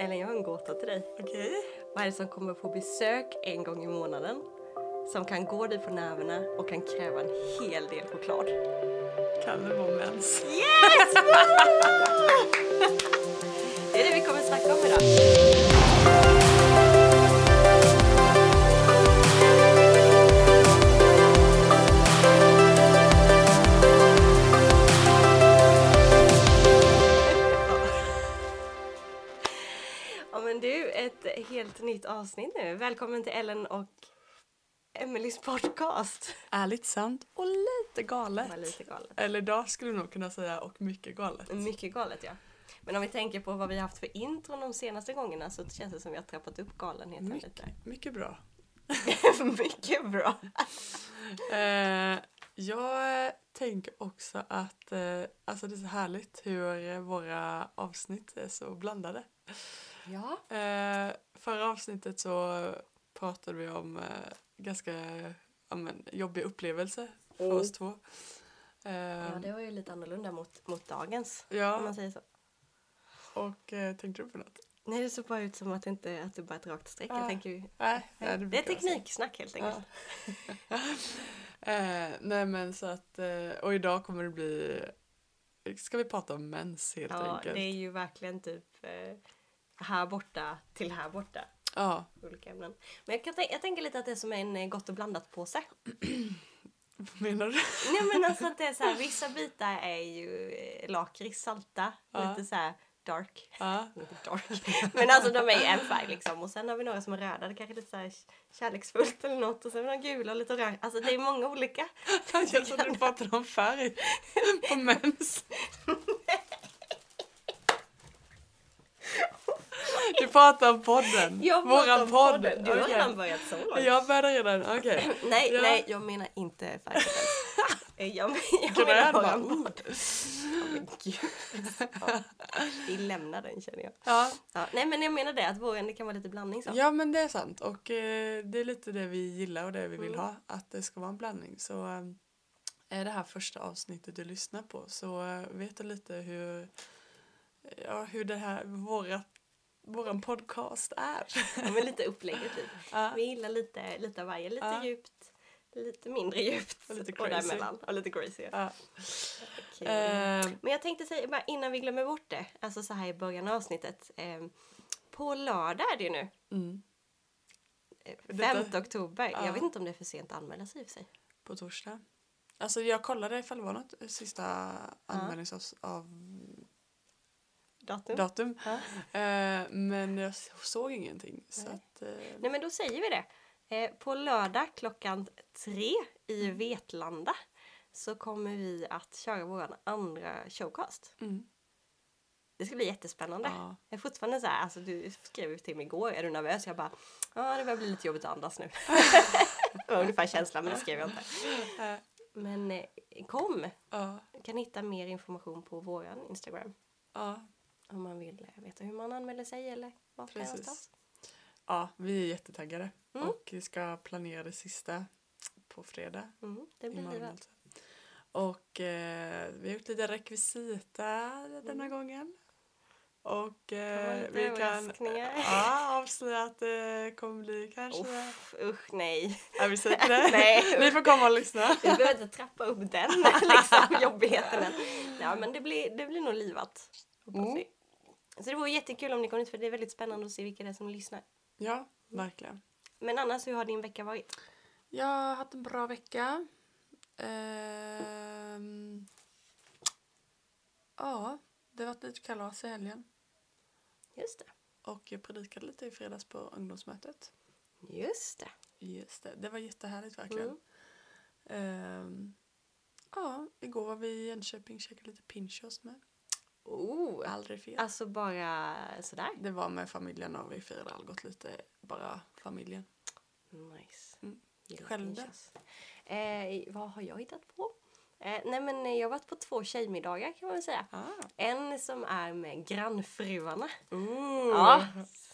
Eller jag har en gåta till dig. Okej. Vad är det som kommer på besök en gång i månaden? Som kan gå dig på nerverna och kan kräva en hel del choklad. Kan det vara mens? Yes! det är det vi kommer snacka om idag. Nytt avsnitt nu. Välkommen till Ellen och Emelies podcast. Ärligt sant och lite galet. Lite galet. Eller idag skulle du nog kunna säga och mycket galet. Mycket galet ja. Men om vi tänker på vad vi har haft för intron de senaste gångerna så känns det som vi har trappat upp galenheten Mycket, mycket bra. lite. Mycket bra. Eh, jag tänker också att eh, alltså det är så härligt hur våra avsnitt är så blandade. Ja. Eh, förra avsnittet så pratade vi om eh, ganska ja, men, jobbiga upplevelser för Mm. oss två. Eh, ja, det var ju lite annorlunda mot, mot dagens. Om ja, man säger så. och eh, tänkte du på något? Nej, det såg bara ut som att det inte att det bara är ett rakt streck. Ah. Jag tänker ju, Nej, nej, det är tekniksnack helt enkelt. eh, nej men så att, eh, och idag kommer det bli, ska vi prata om mens helt Ja, enkelt. det är ju verkligen typ eh, här borta till här borta. Ja, Olika ämnen. Men jag, kan jag tänker lite att det är som en eh, gott och blandat påse. vad menar du? Nej men alltså att det är så här, vissa bitar är ju eh, lakrits, salta, Ja. lite så här dark. Ja, Inte dark. Men alltså de är i en färg liksom. Och sen har vi några som är röda, det kanske är lite så här kärleksfullt eller något. Och sen har vi några gula och lite orange. Alltså det är många olika. jag trodde du pratade om färg på mens. Du pratar om podden. Jag pratar om podd. podden. Du har Okej. redan börjat så långt. Jag började redan, okej. Nej, Ja. nej, jag menar inte. Eh, jag, jag Grön menar våran oh. podd. Gud. Ja, vi lämnar den känner jag. Ja. Ja, nej men jag menar det, att våren det kan vara lite blandning så. ja, men det är sant. Och eh, det är lite det vi gillar och det vi vill Mm. ha. Att det ska vara en blandning. Så eh, är det här första avsnittet du lyssnar på så eh, vet du lite hur, ja, hur det här, våra, våran podcast är. Ja, men lite upplägget typ. Ja. Vi gillar lite, lite av varje. Lite Ja. djupt, lite mindre djupt. Och lite Och crazy. däremellan. Och lite crazy. Ja. Ja. Okej. Eh, Men jag tänkte säga, bara innan vi glömmer bort det, alltså så här i början av avsnittet. Eh, på lördag är det ju nu. mm, eh, Detta- 5 oktober. Ja. Jag vet inte om det är för sent att anmäla sig i och för sig. på torsdag. Alltså jag kollade ifall det var något sista anmälnings av Datum? datum. Ja. Eh, men jag såg ingenting. Så Nej. att, eh, Nej men då säger vi det. Eh, på lördag klockan tre i Mm. Vetlanda så kommer vi att köra vår andra showcast. mm, Det ska bli jättespännande. ja. Jag är fortfarande så här, alltså du skrev ju till mig igår, är du nervös? Jag bara, ja det börjar bli lite jobbigt att andas nu. det var ungefär känslan men det skrev jag inte. Men eh, kom! ja, Du kan hitta mer information på våran Instagram. ja, Om man vill eh, veta hur man anmäler sig eller vart det är någonstans. ja, vi är jättetaggade. Mm. Och vi ska planera det sista på fredag. Mm, det blir livet. alltså. Och eh, vi har gjort lite rekvisita denna Mm. gången. Och eh, vi kan ja, avslöja att det kommer bli kanske... Uff, usch nej. Ja, vi säger det. Nej. Ni får komma och lyssna. Vi behöver inte trappa upp den liksom, jobbigheten än. Ja, men det blir, det blir nog livat. Hoppas Mm. vi. Så det vore jättekul om ni kom hit för det är väldigt spännande att se vilka det är som lyssnar. Ja, verkligen. Men annars, hur har din vecka varit? Jag har haft en bra vecka. Ehm, ja, det varit lite kalas i helgen. Just det. Och jag predikade lite i fredags på ungdomsmötet. Just det. Just det, det var jättehärligt verkligen. Mm. Ehm, ja, igår var vi i Jönköping och käkade lite pinchos med. Oh, Aldrig fel. alltså bara sådär. Det var med familjen och vi firade Algot lite, bara familjen. Nice. Mm. Själv då? Eh, vad har jag hittat på? Eh, nej men jag har varit på två tjejmiddagar kan man väl säga. Ah. En som är med grannfruarna. Ooh. Ja,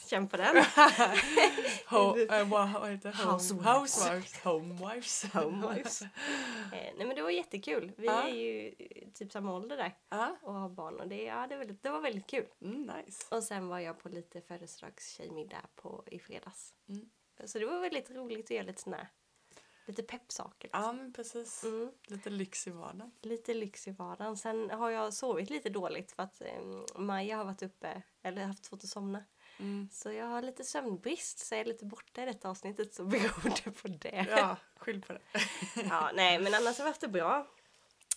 Känn på den. Ho, äh, vad heter Housewives. Housewives. Homewives. Homewives. Eh, nej men det var jättekul. Vi Ja. är ju typ samma ålder där Ja, och har barn och det, ja, det, var väldigt, det var väldigt kul. mm, nice. Och sen var jag på lite födelsedagstjejmiddag på i fredags. Mm. Så det var väldigt roligt att göra lite här, lite peppsaker. Ja, Liksom. men precis. Mm. Lite lyx i vardagen. Lite lyx i vardagen. Sen har jag sovit lite dåligt för att eh, Maja har varit uppe, eller haft svårt att somna. Mm. Så jag har lite sömnbrist så jag är lite borta i detta avsnittet så beror det på det. Ja, skyll på det. Ja, nej, men annars har vi haft det bra.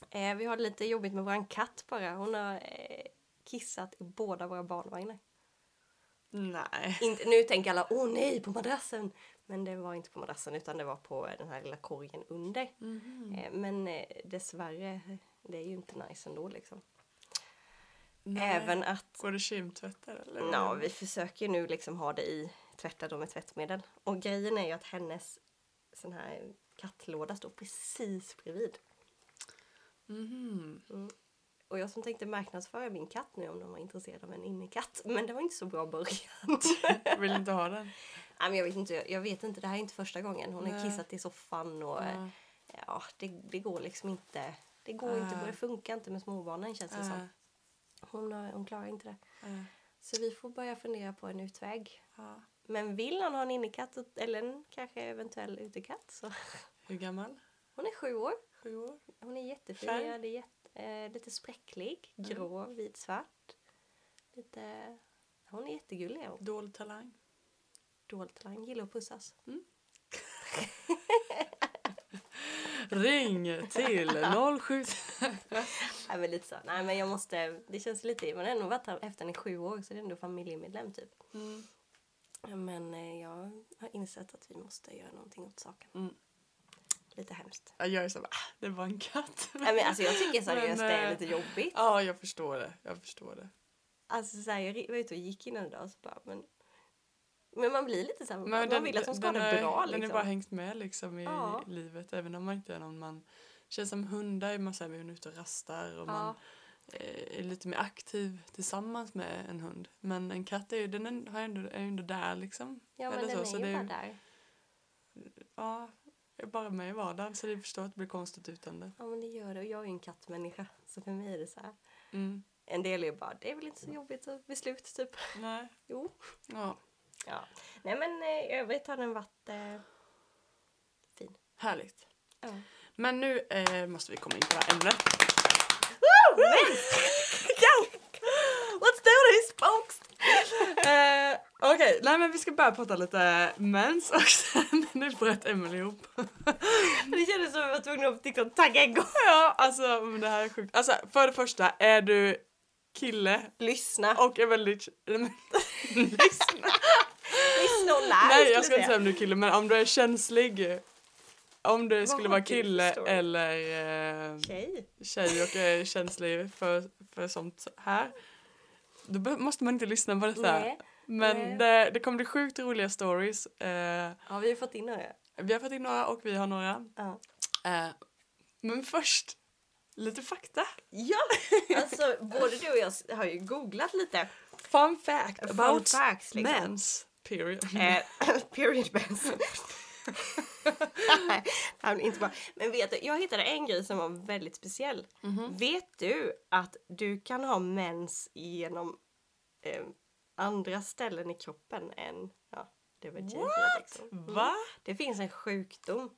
Eh, vi har det lite jobbigt med våran katt bara. Hon har eh, kissat i båda våra barnvagnar. Nej. Inte, nu tänker alla, åh nej, på madrassen! Men det var inte på madrassen utan det var på eh, den här lilla korgen under. Mhm. Eh, men eh, dessvärre, det är ju inte nice ändå liksom. Nej. Även att, Går det kemtvättar eller? ja, vi försöker nu liksom ha det i tvättade med tvättmedel. Och grejen är ju att hennes sån här kattlåda står precis bredvid. Mhm. Och jag som tänkte marknadsföra min katt nu om de var intresserade av en innekatt. Men det var inte så bra början. Vill inte ha den? Nej, men jag, vet inte, jag vet inte, det här är inte första gången. Hon har Nej. kissat i soffan och Ja. ja, det, det går liksom inte. Det går inte, Nej. det funkar inte med småbarnen känns det Ja. som. Hon, har- hon klarar inte det. Ja. Så vi får börja fundera på en utväg. Ja. Men vill han ha en innekatt eller en kanske eventuell utekatt så. Hur gammal? Hon är sju år. Sju år? Hon är jättefin. Färg? Är jätte, eh, lite spräcklig. Grå, vit, svart. Lite... Hon är jättegullig. hon. Dold talang? Dold talang. Gillar att pussas. Ring till 07... Nej, men lite så. Nej, men jag måste... Det känns lite... Man har ändå varit här efter i sju år så det är ändå familjemedlem typ. Mm. Men eh, jag har insett att vi måste göra någonting åt saken. Mm. Lite hemskt. Ja, Jag är så bara, ah, det var en katt. Nej, men alltså jag tycker seriöst Men, det är eh, lite jobbigt. Ja, jag förstår det. Jag förstår det. Alltså så här, jag var ute och gick innan idag och så bara, men... Men man blir lite så här, Men man den- vill att hon ska ha den det bra Den är liksom. bara hängt med liksom i Ja. livet. Även om man inte är någon man... känns som hundar är man så här, man är ute och rastar och man Ja. eh, är lite mer aktiv tillsammans med en hund. Men en katt är ju, den är, ändå, är ändå där liksom. Ja, men Eller den så, är ju bara är- där. Ja, är bara med i vardagen så det förstår att det blir konstigt utan det. Ja, men det gör det. Och jag är ju en kattmänniska. Så för mig är det så här. Mm. En del är ju bara, det är väl inte så jobbigt att beslut typ. Nej. Jo. Ja. Ja. Nej men eh, i övrigt har den varit eh, fin. Härligt. Ja. Men nu eh, måste vi komma in på det här ämnet. Let's do this folks! Eh, Okej, nej men vi ska börja prata lite mens och sen nu bröt Emelie ihop. Det kändes som att jag var tvungen att tagga igång. ja, alltså men det här är sjukt. Alltså för det första, är du kille Lyssna. och är väldigt... Lyssna. Lyssna och lär Nej, jag ska inte säga säga. om du är kille, men om du är känslig. Om du skulle vara kille story? eller eh, Tjej. tjej och är känslig för, för sånt här. Då måste man inte lyssna på detta. Nej. Men nej. det, det kommer bli sjukt roliga stories. Eh, Ja, vi har fått in några. vi har fått in några och vi har några. Ja. Eh, men först, lite fakta. Ja, alltså både du och jag har ju googlat lite. Fun fact Fun about facts, liksom. mens. Period. Eh, period bands. Nej, inte bra. Men vet du, jag hittade en grej som var väldigt speciell. Mhm. Vet du att du kan ha mens genom eh, andra ställen i kroppen än ja, det var What? liksom. Va? Det finns en sjukdom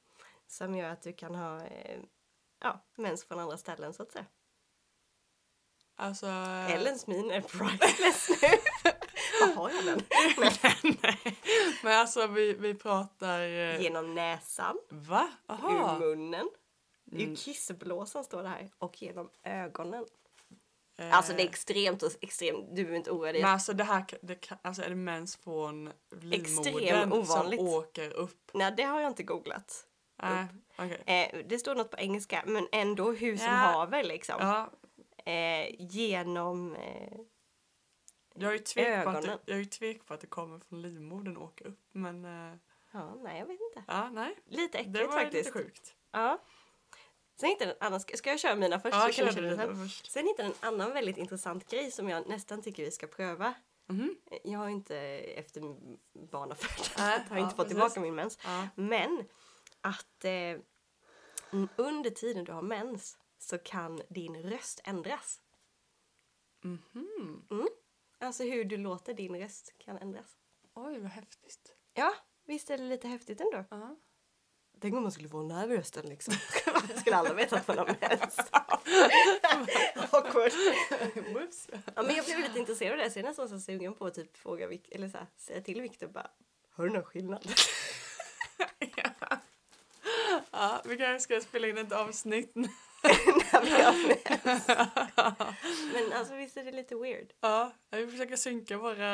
som gör att du kan ha eh, ja, mens från andra ställen så att säga. Alltså... Ellens min är priceless nu. Vad har jag den? Men, alltså vi, vi pratar... eh, genom näsan, Va? ur Aha. munnen, Mm. ur kissblåsan står det här och genom ögonen. Eh, Alltså det är extremt och extremt, du behöver inte oroa dig. Men alltså det här, det alltså är det mens från livmodern som ovanligt. åker upp? Nej det har jag inte googlat. Nej, okej. Eh, det står något på engelska men ändå hur som Ja. haver liksom. Ja, Eh, genom... Eh, jag är ju tvek på att det, jag är ju tvek på att det kommer från livmodern åker upp. Men eh, ja, nej jag vet inte. ja, nej. Lite äckligt Det var faktiskt. lite sjukt. Ja. Sen hittade en annan, ska, jag köra mina först? Ja, så kan det sen? först. Sen hittade jag en annan väldigt intressant grej som jag nästan tycker vi ska pröva. Mhm. Jag har inte efter barnafödandet, Nej, har ja, inte fått precis. tillbaka min mens. Ja. Men att eh, under tiden du har mens så kan din röst ändras. Mhm. Alltså hur du låter din röst kan ändras. Oj, vad häftigt. Ja, visst är det lite häftigt ändå? Ja. Tänk om man skulle få den här rösten liksom. skulle alla veta att man har mens. Awkward. Whoops. Ja, men jag blev lite intresserad av det så jag är nästan så sugen på att typ fråga eller så här, säga till Viktor bara Har du någon skillnad? Ja, vi kanske ska spela in ett avsnitt. När vi har mens. Men alltså visst är det lite weird? Ja, vi försöker synka våra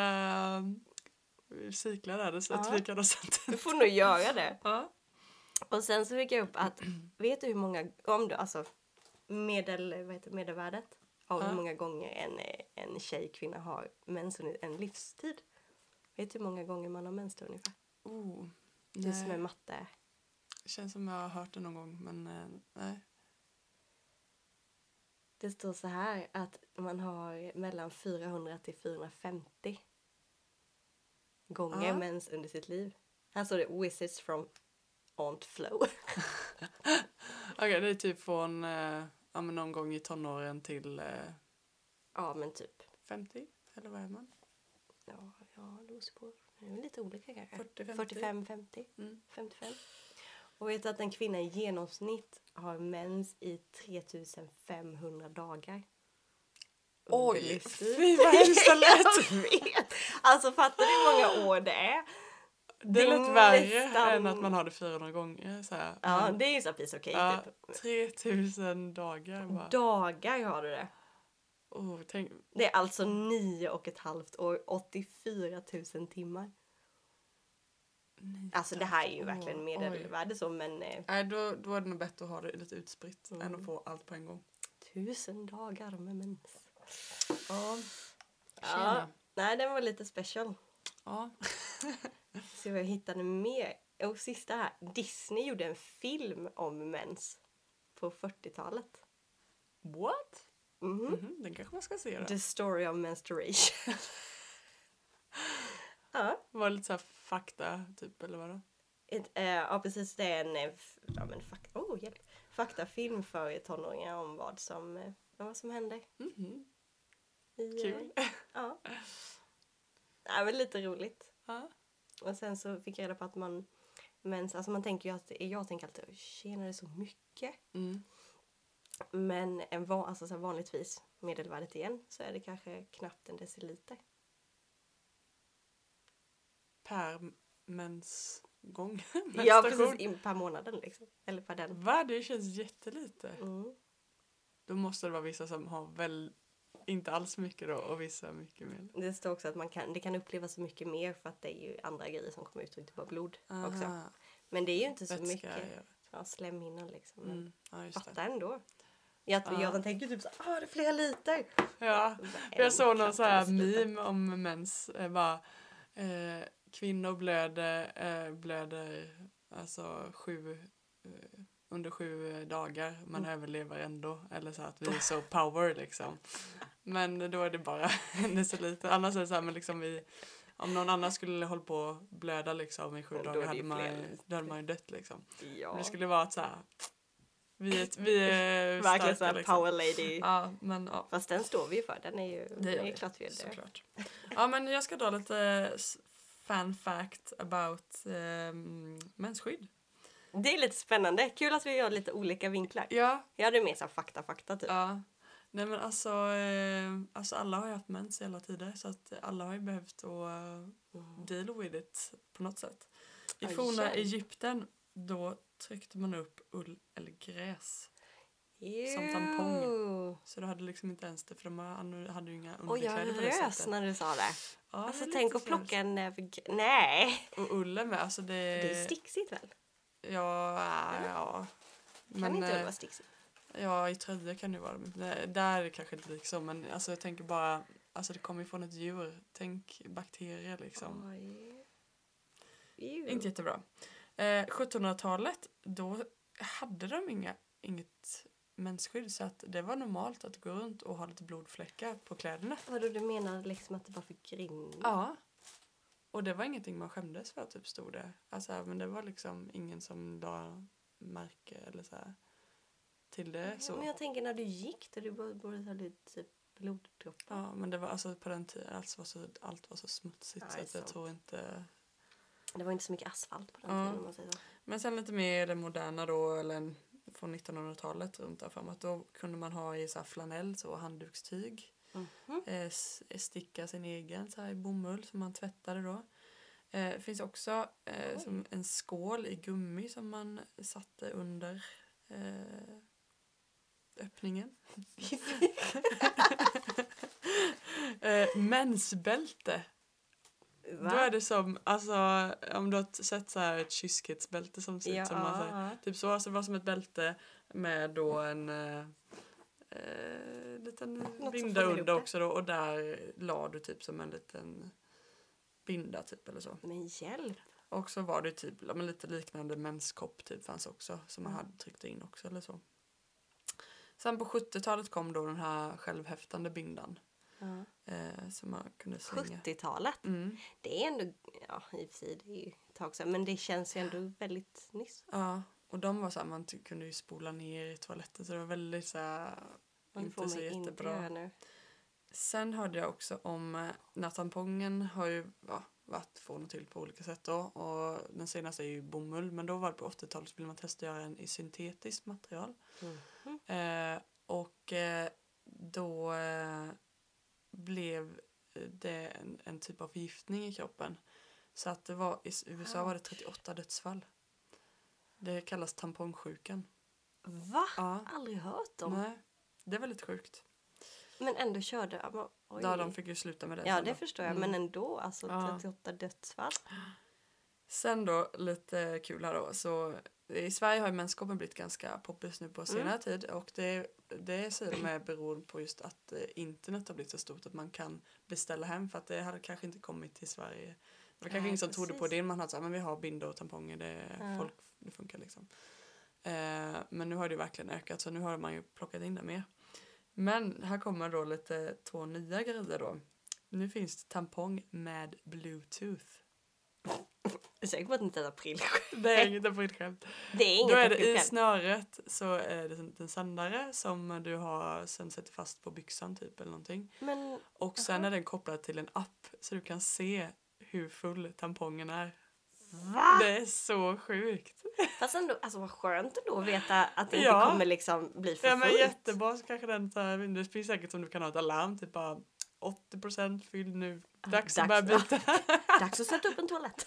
eh, cyklar där så att vi kan ha. Du får nog göra det. Ja. Och sen så fick jag upp att vet du hur många, om du alltså medel, vad heter det, medelvärdet av hur många gånger en, en tjej, kvinna har mens under en livstid? Vet du hur många gånger man har mens då ungefär? Oh, Du som är matte. Känns som jag har hört det någon gång men eh, nej. Det står så här att man har mellan 400 till 450 gånger Ja. mens under sitt liv. Här står det Wizards from Aunt Flow. Okej, det är typ från eh, ja, men någon gång i tonåren till eh, ja men typ. 50 eller vad är man? Ja, ja det beror på. Det är lite olika kanske. 40, 50. 45, 50, Mm. 55. Och vet du att en kvinna i genomsnitt har mens i 3500 dagar? Oj, fy vad hemskt det lät! Alltså fattar du hur många år det är? Det är är lite värre nästan- än att man har det 400 gånger. Så här. Ja, Men, det är ju så piece of cake ja, typ. 3000 dagar bara. Dagar har du det. Oh, tänk, Det är alltså nio och ett halvt år, 84 000 timmar. Nio Alltså det här är ju verkligen medelvärde så men eh, Nej, då, då är det nog bättre att ha det lite utspritt än Mm. att få allt på en gång. tusen dagar med mens. Ja. Ja, nej den var lite special. Ja. Så jag hittade mer. Och sista här. Disney gjorde en film om mens. På 40-talet. What? Mhm. Mhm, den kanske man ska se då. The story of menstruation. ja. Var det lite så fakta typ eller vadå? Ett, eh, ja precis, det är en eh, ja, men fak oh, hjälp. faktafilm för tonåringar om vad som, eh, vad som händer. Mhm, I, Kul. Eh, ja. ja, men lite roligt. Ja. Och sen så fick jag reda på att man mens, alltså man tänker ju att, jag tänker alltid, tjena det är så mycket. Mm. Men en van, alltså så vanligtvis, medelvärdet igen, så är det kanske knappt en deciliter. Per mensgång. Ja, precis, in per månaden liksom. Eller per den. Va? Det känns jättelite. Mm. Då måste det vara vissa som har väl inte alls mycket då och vissa mycket mer. Det står också att man kan, det kan upplevas så mycket mer för att det är ju andra grejer som kommer ut och inte bara blod också. Aha, Men det är ju inte så vätska mycket gör ja, slemhinnan liksom. Men Mm. Ja, fatta ändå. Jag, Ja. jag tänker typ så ah det är flera liter. Ja, Så jag såg någon så här meme om mens. Eh, bara, eh, kvinnor blöder, eh, blöder alltså sju, eh, under sju dagar. Man Mm. överlever ändå. Eller så att vi är så power liksom. Men då är det bara en deciliter. Annars är det så här, men liksom vi, om någon annan skulle hålla på och blöda liksom i sju dagar hade man, då hade man ju dött liksom. Ja. Men det skulle vara att så här, vi är, vi är Verkligen starka, såhär liksom. power lady. Ja, men ja. Fast den står vi ju för. Den är ju Det är klart vi är det. Såklart. Ja, men jag ska dra lite fan fact about um, mensskydd. Det är lite spännande. Kul att vi gör lite olika vinklar. Ja, Jag hade mer så fakta fakta typ. ja. Nej men alltså, eh, alltså alla har ju haft mens i alla tider så att alla har ju behövt att uh, deal with it på något sätt. I forna. Egypten då tryckte man upp ull eller gräs. Ew. Som tampong. Så du hade liksom inte ens det för de hade ju inga Och jag underkläder på det rös sättet. när du sa det. Ja, det Alltså är tänk att plocka en näve Nej! Och ullen med, alltså det... Det är sticksigt väl? Ja, ja. Kan inte eh, det vara sticksigt? Ja, i tröjor kan det vara. Men det- Där är det kanske inte liksom. Men alltså, jag tänker bara, alltså det kommer ju från ett djur. Tänk bakterier liksom. Inte jättebra. Eh, 1700-talet, då hade de inga, inget mensskydd så att det var normalt att gå runt och ha lite blodfläckar på kläderna. Vadå, du menar liksom att det var för grinn? Ja. Och det var ingenting man skämdes för typ stod det. Alltså men det var liksom ingen som la märke eller så här till det så. Men jag tänker när du gick där du borde ha lite typ bloddroppar. Ja men det var alltså på den tiden allt var så, allt var så smutsigt Ja, så att jag tror inte Det var inte så mycket asfalt på den Ja. tiden. Men sen lite mer det moderna då, eller en- från 1900-talet runt där framåt. Då kunde man ha i så flanell, så handdukstyg. Mhm. Eh, sticka sin egen så i bomull som man tvättade då. Eh, det finns också eh, som en skål i gummi som man satte under eh, öppningen. eh, mensbälte. Va? Då är det som, alltså om du har sett så här ett kyskhetsbälte som ser ja, ut som man, så här. Typ så, alltså det var som ett bälte med då en eh, eh, liten som binda under också då och där la du typ som en liten binda typ eller så. Men hjälp. Och så var det typ men lite liknande menskopp typ fanns också som man Mm. hade tryckt in också eller så. Sen på 70-talet kom då den här självhäftande bindan Ja. eh, som man kunde slänga. 70-talet. Mm. Det är ändå, ja i och för sig det är ju ett tag sedan, men det känns ju ändå väldigt nyss. Ja, och de var så här, man kunde ju spola ner i toaletten så det var väldigt så här, inte så inte jättebra. nu. Sen hörde jag också om eh, när tampongen har ju ja, varit från och till på olika sätt då. Och den senaste är ju bomull. Men då var det på 80-talet så ville man testa att göra en i syntetiskt material. Mhm. Eh, och eh, då eh, blev det en, en typ av förgiftning i kroppen. Så att det var i USA var det 38 dödsfall. Det kallas tampongsjukan. Va? Ja, Aldrig hört om. nej. Det var lite sjukt. Men ändå körde... ja, Oj. Ja, de fick ju sluta med det. ja, det då. förstår jag. Mm. Men ändå, alltså Ja. 38 dödsfall. Sen då, lite kul här då. Så I Sverige har ju menskoppen blivit ganska poppis nu på senare Mm. tid. Och det, det säger de är beroende på just att eh, internet har blivit så stort att man kan beställa hem. För att det hade kanske inte kommit till Sverige. Det var kanske Nej, ingen som trodde på det. Man hade sagt men vi har bindor och tamponger. Det, Ja. folk, det funkar liksom. Eh, men nu har det verkligen ökat så nu har man ju plockat in det mer. Men här kommer då lite två nya grejer då. Nu finns det tampong med bluetooth. Jag är säker på att det inte är ett aprilskämt. Det är inget aprilskämt. Det är inget Då är det i snöret så är det en liten sändare som du har sen sätter fast på byxan typ eller någonting. Men Och sen Jaha. är den kopplad till en app så du kan se hur full tampongen är. va? Det är så sjukt. Fast ändå, alltså vad skönt ändå att veta att det Ja. inte kommer liksom bli för Ja men fullt. jättebra så kanske den tar, det finns säkert som du kan ha ett alarm typ bara 80% fylld nu. Dags att börja dags, byta. Dags att sätta upp en toalett.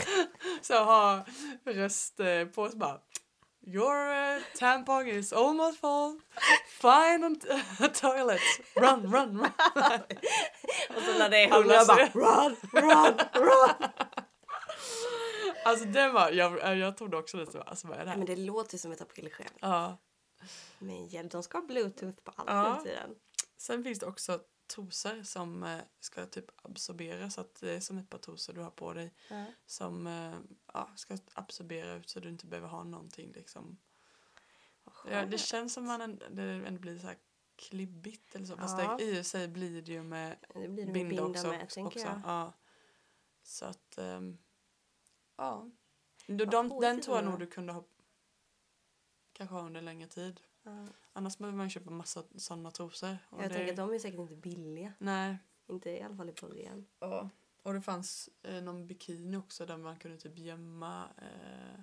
Så ha röst eh, på så bara Your uh, tampon is almost full. Find on t- toilet. Run, run, run. Och så när det är hundra bara ser- run, run, run. Alltså det var, jag, jag trodde också lite, alltså vad är det här? men det låter som ett aprilskämt. Ja. Men hjälp, de ska ha bluetooth på allt Ja. tiden. Sen finns det också trosor som eh, ska typ absorbera så att det är som ett par trosor du har på dig Ja. som eh, ja, ska absorbera ut så du inte behöver ha någonting liksom. Ja, det känns som man en, det ändå blir så här klibbigt eller så. Fast Ja. det, i och sig blir det ju med Det blir det med binda, också. med, också. jag. Ja. Så att, ehm, ja. De, den tror jag ändå. nog du kunde ha kanske ha under längre tid. Ja. Annars behöver man köpa massa sådana trosor. Och Jag det, tänker att de är säkert inte billiga. Nej. Inte i alla fall i början. Ja. Och det fanns eh, någon bikini också där man kunde typ gömma eh,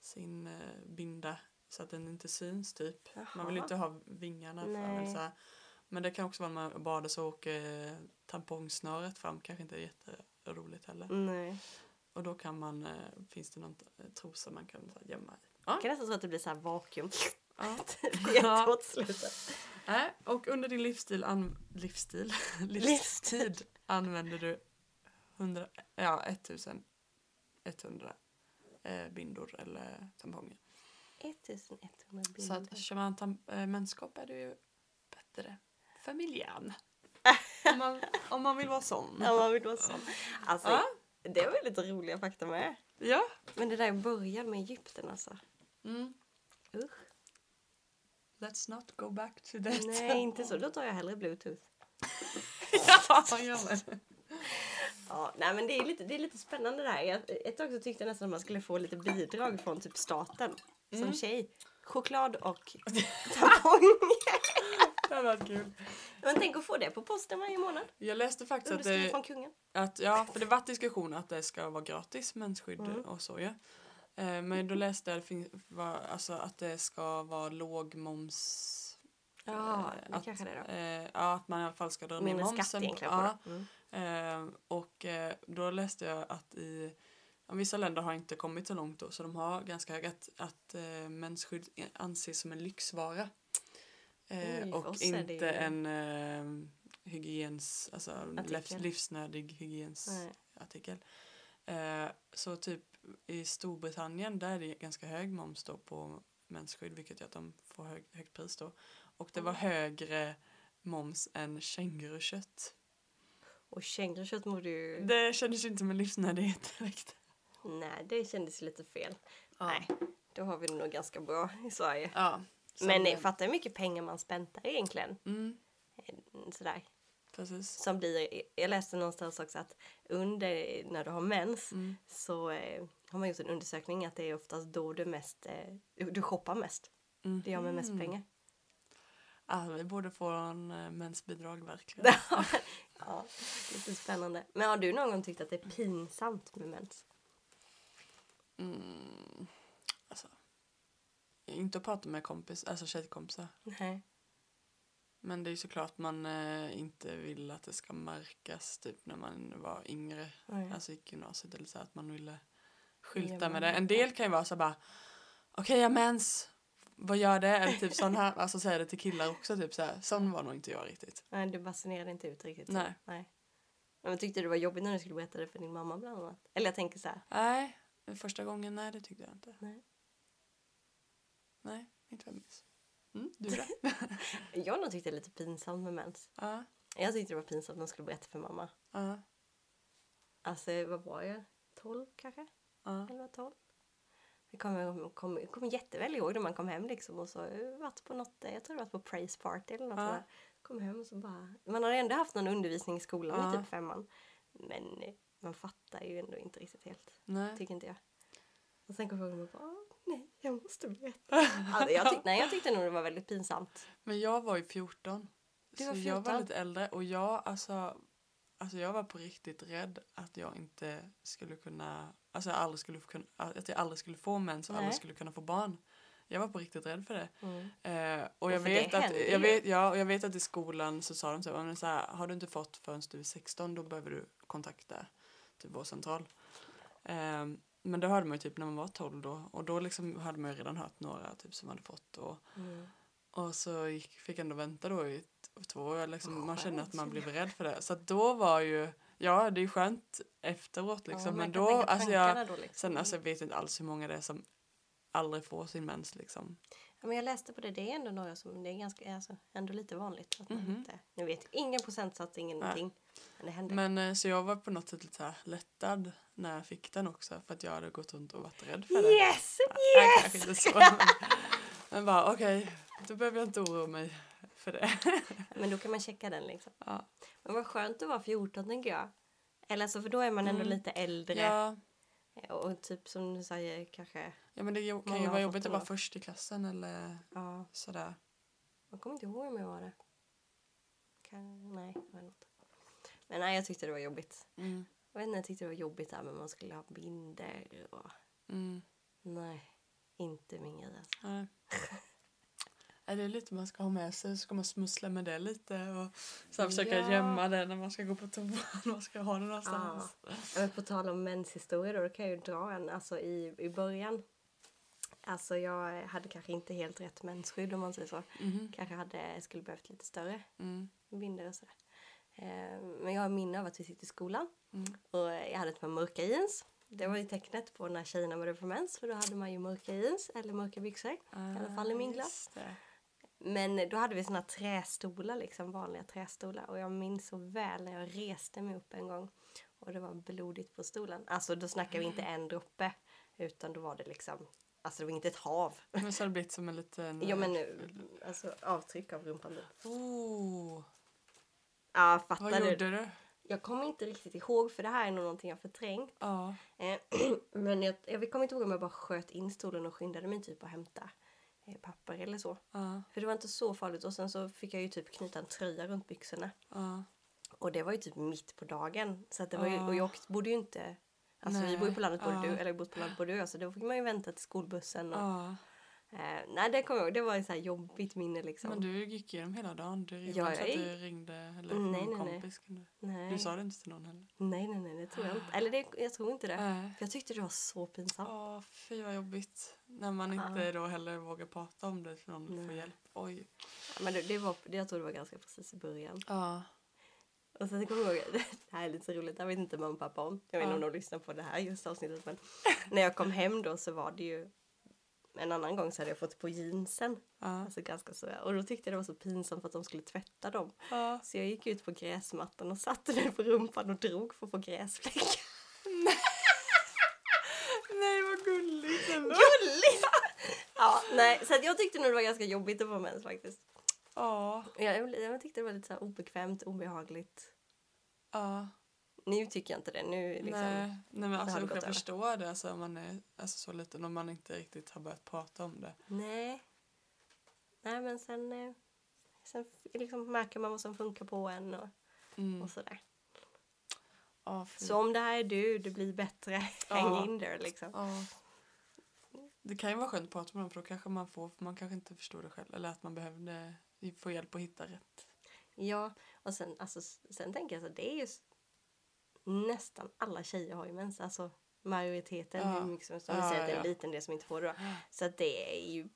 sin eh, binda så att den inte syns typ. Man vill ju Jaha. inte ha vingarna fram. Så här. Men det kan också vara när man badar så åker eh, tampongsnöret fram. Kanske inte är jätteroligt heller. Nej. Och då kan man, eh, finns det någon eh, trosa man kan så här, gömma i. Jag kan nästan tro att det blir så här vakuum. Ja. Slutet. Nej, och under din livsstil, an, livsstil, livstid använder du 100, ja, 1100 eh, bindor eller tamponger. 1100 Så bilder. att kör man tam, eh, menskopp är det ju bättre för miljön. om, man, om man vill vara sån. Ja, man vill vara sån. Alltså, Ja. det var lite roliga fakta med. Ja. Men det där början med Egypten alltså. Mm. Usch. Let's not go back to that. Nej, inte så. Då tar jag hellre bluetooth. ja, gör det. Ja, nej men det är lite, det är lite spännande det här. Jag, ett tag så tyckte jag nästan att man skulle få lite bidrag från typ staten som tjej. Choklad och tampong. Det hade varit kul. men tänk att få det på posten varje månad. Jag läste faktiskt att det, från kungen. att, ja, för det varit diskussion att det ska vara gratis mensskydd Mm. och så ju. Eh, Men då läste jag alltså, att det ska vara låg moms. Ja, eh, det att, kanske det är då. eh, ja, att man i alla fall ska dra ner Mindre momsen. skatt egentligen på ja, det. Mm. Eh, och eh, då läste jag att i vissa länder har inte kommit så långt då så de har ganska höga att, att eh, mensskydd anses som en lyxvara. Eh, för och inte ju- en eh, hygiens, alltså livs, livsnödig hygiensartikel. Eh, så typ i Storbritannien där är det ganska hög moms då på mensskydd vilket gör att de får hög, högt pris då. Och det var Mm. högre moms än kängurukött. Och kängurukött borde ju... Det kändes inte som en livsnödighet direkt. Nej, det kändes lite fel. Ja. Nej, då har vi det nog ganska bra i Sverige. Ja. Men fatta hur mycket pengar man späntar egentligen. Mm, Sådär. Precis. Som blir, jag läste någonstans också att under när du har mens Mm. så eh, har man gjort en undersökning att det är oftast då du mest, eh, du shoppar mest. Mm. Det gör med mest pengar. Ah, vi borde få en uh, mensbidrag verkligen. ja, lite spännande. Men har du någon gång tyckt att det är pinsamt med mens? Mm. Alltså, inte att prata med kompis, alltså tjejkompisar. Nej. Men det är ju såklart man eh, inte vill att det ska märkas typ när man var yngre. Nej. Alltså gick gymnasiet eller så att man ville skylta med det. En del kan ju vara så bara okej jag har mens. Vad gör det? Eller typ sån här, alltså säga det till killar också typ så här. Sån var nog inte jag riktigt. Nej, du basunerade inte ut riktigt. så. Nej. Nej. Men tyckte du det var jobbigt när du skulle berätta det för din mamma bland annat? Eller jag tänker så här. Nej, första gången, nej det tyckte jag inte. Nej. Nej, inte vad jag minns. Mm, du då? Jag har nog tyckt det är lite pinsamt med mens. Ja, Jag tyckte det var pinsamt när jag skulle berätta för mamma. ja, Alltså, vad var jag? 12 kanske? ja. 11, 12? Jag kommer, kommer, kommer jätteväl ihåg när man kom hem liksom och så varit på något, jag tror det var på praise party eller något Ja. sådär. Kom hem och så bara, man har ändå haft någon undervisning i skolan Ja. i typ femman. Men eh, man fattar ju ändå inte riktigt helt, Nej. tycker inte jag. Och sen kom jag ihåg bara, "Åh, nej, jag måste berätta. alltså, jag, tyck, nej, jag tyckte nog det var väldigt pinsamt. Men jag var ju 14. Du var så jag var 14? lite äldre och jag alltså, alltså jag var på riktigt rädd att jag inte skulle kunna, alltså jag aldrig skulle få kunna, att jag aldrig skulle få mens och Nej. aldrig skulle kunna få barn. Jag var på riktigt rädd för det. Mm. Eh, och jag vet, att, händer jag, ju. vet, ja, och jag vet att i skolan så sa de så här, "Men så här har du inte fått förrän du är 16 då behöver du kontakta typ vårdcentral. Eh, men det hörde man ju typ när man var 12 då och då liksom hade man ju redan hört några typ som hade fått och, Mm. och så gick, fick jag ändå vänta då i två år. Liksom, man kände skönt. att man blev rädd för det. Så att då var ju, ja det är ju skönt efteråt liksom. Ja, men då, alltså jag, då liksom. sen alltså jag vet inte alls hur många det är som aldrig får sin mens liksom. Ja, men jag läste på det, det är ändå några som, det är ganska, alltså, ändå lite vanligt att man Mhm. inte, nu vet ingen procentsats, ingenting. Men det händer. Men eh, så jag var på något sätt lite så här lättad när jag fick den också för att jag hade gått runt och varit rädd för det. Yes! Nej, Yes! kanske inte så. Men, men bara okej, då behöver jag inte oroa mig för det. Men då kan man checka den liksom. Ja. Men vad skönt att vara 14 tänker jag. Eller alltså för då är man ändå Mm. lite äldre. Ja, Och typ som du säger kanske, ja men det kan Många ju vara jobbigt att vara först i klassen eller ja, sådär. man kommer inte ihåg om jag var det. Kan, nej, det något. Men nej, jag tyckte det var jobbigt. Mm. Jag vet inte, jag tyckte det var jobbigt där men man skulle ha binder och Mm. nej, inte min grej alltså. Nej, det är lite man ska ha med sig, så ska man smussla med det lite och så försöka Ja. gömma det när man ska gå på toa. Man ska ha det någonstans. Ja, men på tal om menshistoria då, då kan jag ju dra en. Alltså i, i början, alltså jag hade kanske inte helt rätt mensskydd om man säger så. Mhm. Kanske hade, skulle behövt lite större Mm. bindor och sådär. Eh, men jag har minne av att vi sitter i skolan Mm. och jag hade ett par mörka jeans. Det var ju tecknet på när tjejerna började få mens för då hade man ju mörka jeans eller mörka byxor. alla fall i min Ah, klass. Men då hade vi såna trästolar, liksom vanliga trästolar. Och jag minns så väl när jag reste mig upp en gång och det var blodigt på stolen. Alltså då snackar vi inte en droppe utan då var det liksom, Alltså det var inte ett hav. Men så har det blivit som en liten... Ja men eh, nu, alltså avtryck av rumpan typ. Oh, Ja, vad fattar du? gjorde du? Jag kommer inte riktigt ihåg för det här är nog någonting jag förträngt. Ja. Eh, men jag, jag kommer inte ihåg om jag bara sköt in stolen och skyndade mig typ att hämta papper eller så. Ja. För det var inte så farligt och sen så fick jag ju typ knyta en tröja runt byxorna. Ja. Och det var ju typ mitt på dagen. Så att det var ju, och jag bodde ju inte... Alltså vi Nej, bor ju på landet både du, eller bott på landet både du och så då fick man ju vänta till skolbussen. Och, ja. eh, nej det kommer jag ihåg, det var ett så här jobbigt minne liksom. Men du gick igenom hela dagen. Du ringde Ja, jag du ringde eller Nej, någon nej, nej. kompis. Kunde. nej. Du sa det inte till någon heller. nej, nej, nej, det tror jag inte. Eller det, jag tror inte det. Nej. För jag tyckte det var så pinsamt. Åh, fy vad jobbigt. När man inte då heller vågar prata om det för någon får Nej. hjälp. Oj. Ja, Men det, det var, det, jag tror det var ganska precis i början. Ja. Och sen kommer jag ihåg, det här är lite så roligt, det här vet inte mamma och pappa om. Jag vet inte Ja. om de lyssnar på det här just avsnittet men när jag kom hem då så var det ju en annan gång så hade jag fått på jeansen. Ja. Alltså ganska så. Och då tyckte jag det var så pinsamt för att de skulle tvätta dem. ja. Så jag gick ut på gräsmattan och satte mig på rumpan och drog för att få gräsfläckar. Nej, vad gulligt ändå. Ja, nej, så att jag tyckte nog det var ganska jobbigt att få mens faktiskt. Ja. Jag, jag tyckte det var lite så obekvämt, obehagligt. Ja. Nu tycker jag inte det. Nu liksom, Nej, nej men alltså jag över. förstår det alltså, om man är alltså, så liten och man inte riktigt har börjat prata om det. Nej. Nej, men sen, eh, sen liksom märker man vad som funkar på en och, Mm. och sådär. Fy. Så om det här är du, det blir bättre. Ja. in there liksom. Ja. Det kan ju vara skönt att prata med dem för då kanske man får, för man kanske inte förstår det själv. Eller att man behövde få hjälp att hitta rätt. Ja, och sen, alltså, sen tänker jag så det är ju nästan alla tjejer har ju mens. Alltså majoriteten, Ja. hur mycket som helst. Om vi Ja, säger att det är en ja. liten del som inte får det då. Så att det är ju,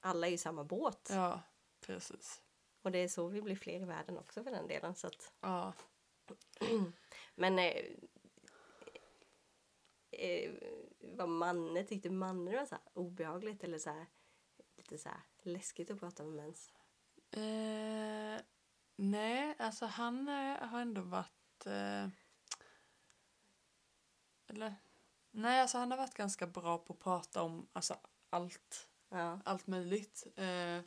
alla är ju samma båt. Ja, precis. Och det är så vi blir fler i världen också för den delen. Så att, Ja. Men eh, eh, vad Manne tyckte Manne var så obehagligt eller så här, lite så här läskigt att prata om mens. Eh, nej, alltså han eh, har ändå varit... Eh, eller? Nej, alltså han har varit ganska bra på att prata om alltså, allt. Ja. allt möjligt. Eh,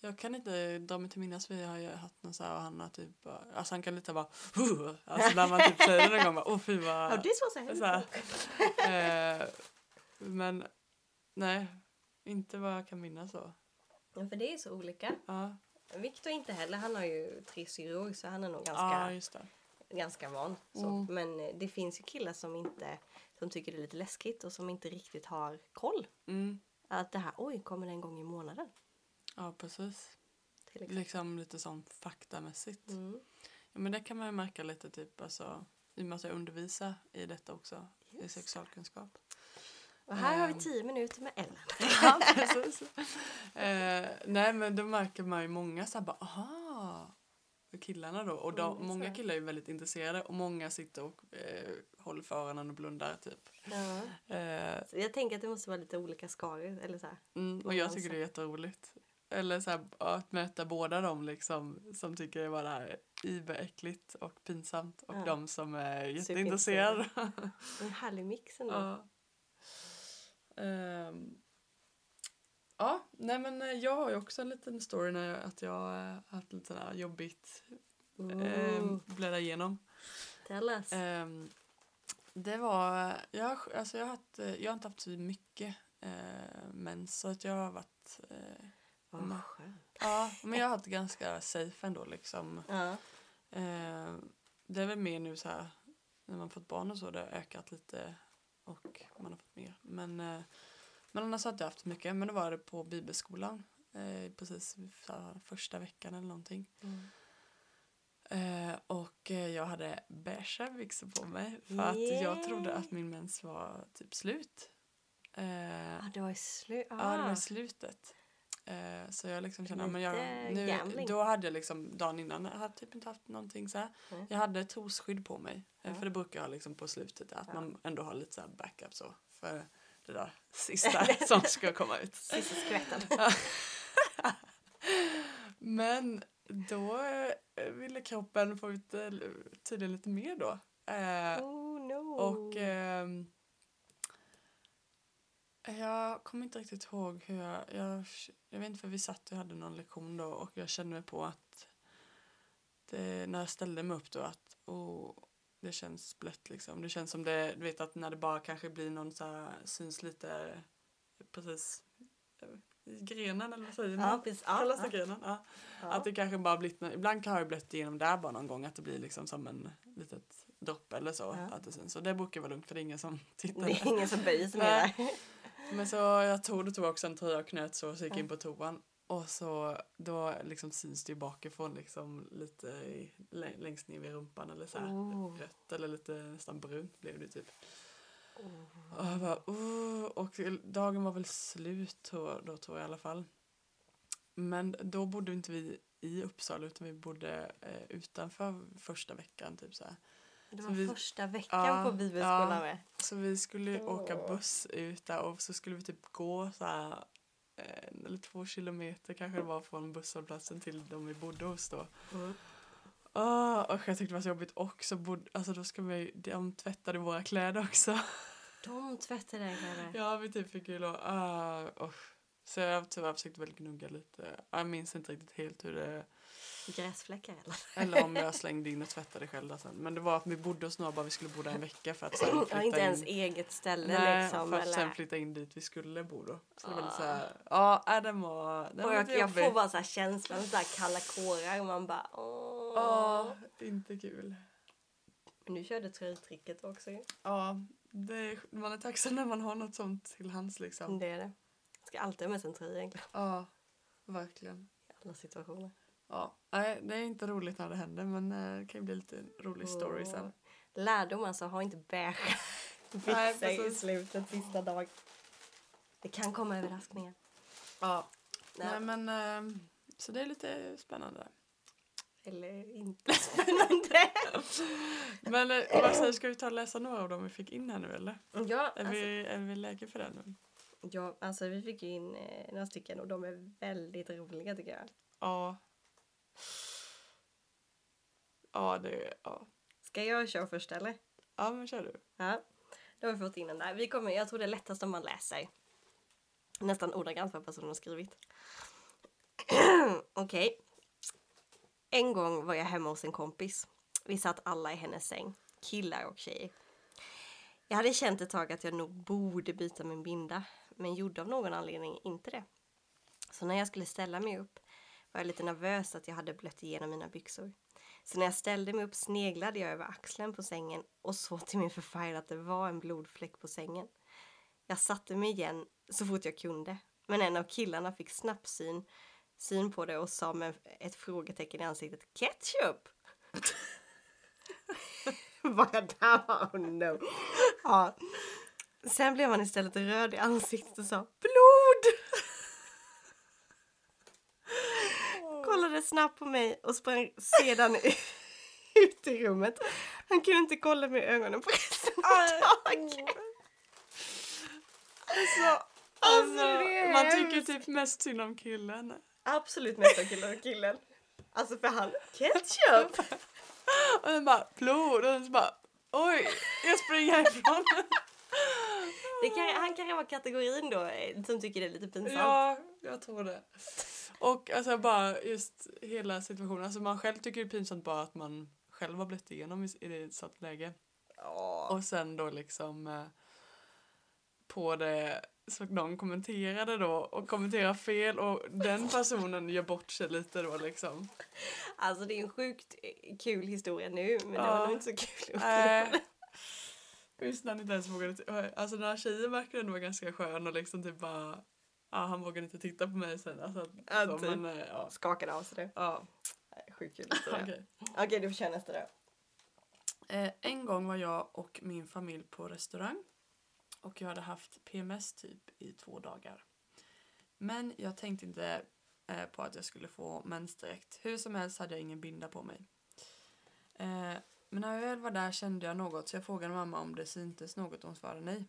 jag kan inte dra mig till minnas, vi har haft någon så här och han har typ alltså han kan lite bara "Huh!" alltså när man typ säger det någon gång bara åh fy vad Ja, det var så här. eh, men nej, inte vad jag kan minnas så. Ja, för det är så olika. Ja, Viktor inte heller, han har ju tre syror så han är nog ganska, ja ganska van. Så. Mm. Men eh, det finns ju killar som inte som tycker det är lite läskigt och som inte riktigt har koll. Mm, Att det här, oj, kommer det en gång i månaden? Ja precis. Till exempel. Liksom lite sånt faktamässigt. Mm. Ja, men det kan man ju märka lite typ alltså i och med att jag undervisar i detta också, i Just. sexualkunskap. Och här har vi Ehm. tio minuter med Ellen. Ja, precis. Eh, nej, men då märker man ju många så här bara, aha, killarna då. Och de, Mm, många killar är väldigt intresserade och många sitter och eh, håller för öronen och blundar typ. Ja. Eh, jag tänker att det måste vara lite olika skaror. Eller så mm, och jag tycker det är jätteroligt. Eller så här, att möta båda dem liksom som tycker det var det här iberäckligt och pinsamt och Ja. de som är jätteintresserade. En härlig mix ändå. Ja. Ehm. ja, nej men eh, jag har ju också en liten story när jag, att jag eh, haft lite sådär jobbigt um, bläddra igenom. tell us. Ehm, det var, jag, har- alltså jag, har haft, eh, jag har inte haft så mycket uh, mens så att jag har varit, eh, Vad men- skönt. ja men jag har haft ganska safe ändå liksom. Ja. Ehm, det är väl mer nu så här när man fått barn och så det har ökat lite och man har fått mer. Men, eh, men annars har jag inte haft mycket. Men då var det på bibelskolan eh, precis här, första veckan eller någonting. Mm. Eh, och eh, jag hade beiga byxor på mig för att jag trodde att min mens var typ slut. Eh, Ah, det var i slut. Ja, det var Ah. i slutet. Eh, så jag liksom kände, men jag, Lite nu, gambling. då hade jag liksom dagen innan, jag hade typ inte haft någonting så. Nej. Jag hade trosskydd på mig. Eh, Ja. För det brukar jag ha liksom på slutet, att Ja. man ändå har lite så backup så. För det där sista som ska komma ut. Sista skvätten. Men då eh, ville kroppen få ut eh, tydligen lite mer då. Eh, Oh no. och ehm, Jag kommer inte riktigt ihåg hur jag... Jag, jag vet inte för vi satt och hade någon lektion då och jag kände mig på att det, när jag ställde mig upp då att oh, det känns blött liksom. Det känns som det, du vet att när det bara kanske blir någon så här, syns lite precis i grenen eller vad säger man? Ja, precis. Ja, det ja. grenen? Ja. Ja. Att det kanske bara blivit, ibland kan jag ha blött igenom där bara någon gång att det blir liksom som en litet dropp eller så. Att det syns. Och det brukar vara lugnt för det är ingen som tittar. Det är ingen som böjer sig ner där. Men så jag tog, då tog också en tröja och knöt så, så gick in på toan. Och så då liksom syns det ju bakifrån liksom lite i, lä- längst ner vid rumpan eller så här Oh. rött eller lite nästan brunt blev det typ. Oh. Och jag bara, oh. Och dagen var väl slut då, då tror jag i alla fall. Men då bodde inte vi i Uppsala utan vi bodde eh, utanför första veckan typ så här. Det var vi- första veckan Ja, på bibelskolan ja. med. Så vi skulle ju åka buss ut där och så skulle vi typ gå så här en eller två kilometer kanske det var från busshållplatsen till de vi bodde hos då. Mm. Åh, och jag tyckte det var så jobbigt också. Bod, alltså då ska vi, de tvättade våra kläder också. De tvättade kläder. ja, vi typ fick ju lov, uh, oh. Så jag tyvärr försökte väl gnugga lite. Jag minns inte riktigt helt hur det, Gräsfläckar eller? eller om jag slängde in och tvättade själv där sen. Men det var att vi bodde hos några, bara vi skulle bo där en vecka för att sen flytta Ja, inte in. ens eget ställe Nej, liksom. för att sen Eller? flytta in dit vi skulle bo då. Så det var lite Ah. såhär, ja, äh, den var, den Och var jag, jag får bara så här känslan, så här kalla kårar och man bara åh. Ja, inte kul. Men du körde tröjtricket också ju. Ja, är- man är tacksam när man har något sånt till hands liksom. Det är det. Ska alltid ha med sig en tröja egentligen. Ja, verkligen. I alla situationer. Ja, nej, det är inte roligt när det händer men eh, det kan ju bli lite rolig story sen. Åh. Lärdom alltså, ha inte beige byxor i slutet sista dag. Det kan komma överraskningar. Ja, Nej. nej men eh, så det är lite spännande. Eller inte spännande. Men eh, vad säger, ska vi ta och läsa några av dem vi fick in här nu eller? ja, Är, alltså, vi, är vi läge för det nu? ja, alltså vi fick ju in eh, några stycken och de är väldigt roliga tycker jag. Ja. Ja, det, ja. Ska jag köra först eller? Ja, men kör du. Ja, då har vi fått in den där. Vi kommer, jag tror det är lättast om man läser. Nästan ordagrant vad personen har skrivit. Okej. En gång var jag hemma hos en kompis. Vi satt alla i hennes säng. Killar och tjejer. Jag hade känt ett tag att jag nog borde byta min binda. Men gjorde av någon anledning inte det. Så när jag skulle ställa mig upp var jag lite nervös att jag hade blött igenom mina byxor. Så när jag ställde mig upp sneglade jag över axeln på sängen och såg till min förfärelse att det var en blodfläck på sängen. Jag satte mig igen så fort jag kunde, men en av killarna fick snabbt syn, syn på det och sa med ett frågetecken i ansiktet Ketchup! Bara där var oh no. Ja. Sen blev han istället röd i ansiktet och sa blod! kollade snabbt på mig och sprang sedan ut i rummet. Han kunde inte kolla mig i ögonen på resten av dagen. Alltså, Alltså, är man tycker typ mest synd om killen. Absolut mest av killen killen. Alltså för han, ketchup! Och den bara blod och den bara oj, jag springer härifrån. Det kan, han kan vara kategorin då eh, som tycker det är lite pinsamt. ja, jag tror det. Och alltså bara just hela situationen, alltså man själv tycker det är pinsamt bara att man själv har blivit igenom i, ett sånt läge. Ja. Och sen då liksom eh, på det så någon kommenterade då och kommenterar fel och den personen gör bort sig lite då liksom. Alltså det är en sjukt eh, kul historia nu men det Ja. var nog inte så kul att. Just när han inte ens vågade, alltså den här tjejen verkade ändå vara ganska skön och liksom typ bara, ja han vågade inte titta på mig sen. Alltså, Ja, så, typ. men, eh, ja. Skakade av sig det. ja. Sjukt kul historia. Okej. Okej, du får köra nästa då. Eh, en gång var jag och min familj på restaurang och jag hade haft PMS typ i två dagar. Men jag tänkte inte eh, på att jag skulle få mens direkt. Hur som helst hade jag ingen binda på mig. Eh, men när jag väl var där kände jag något så jag frågade mamma om det syntes något och hon svarade nej.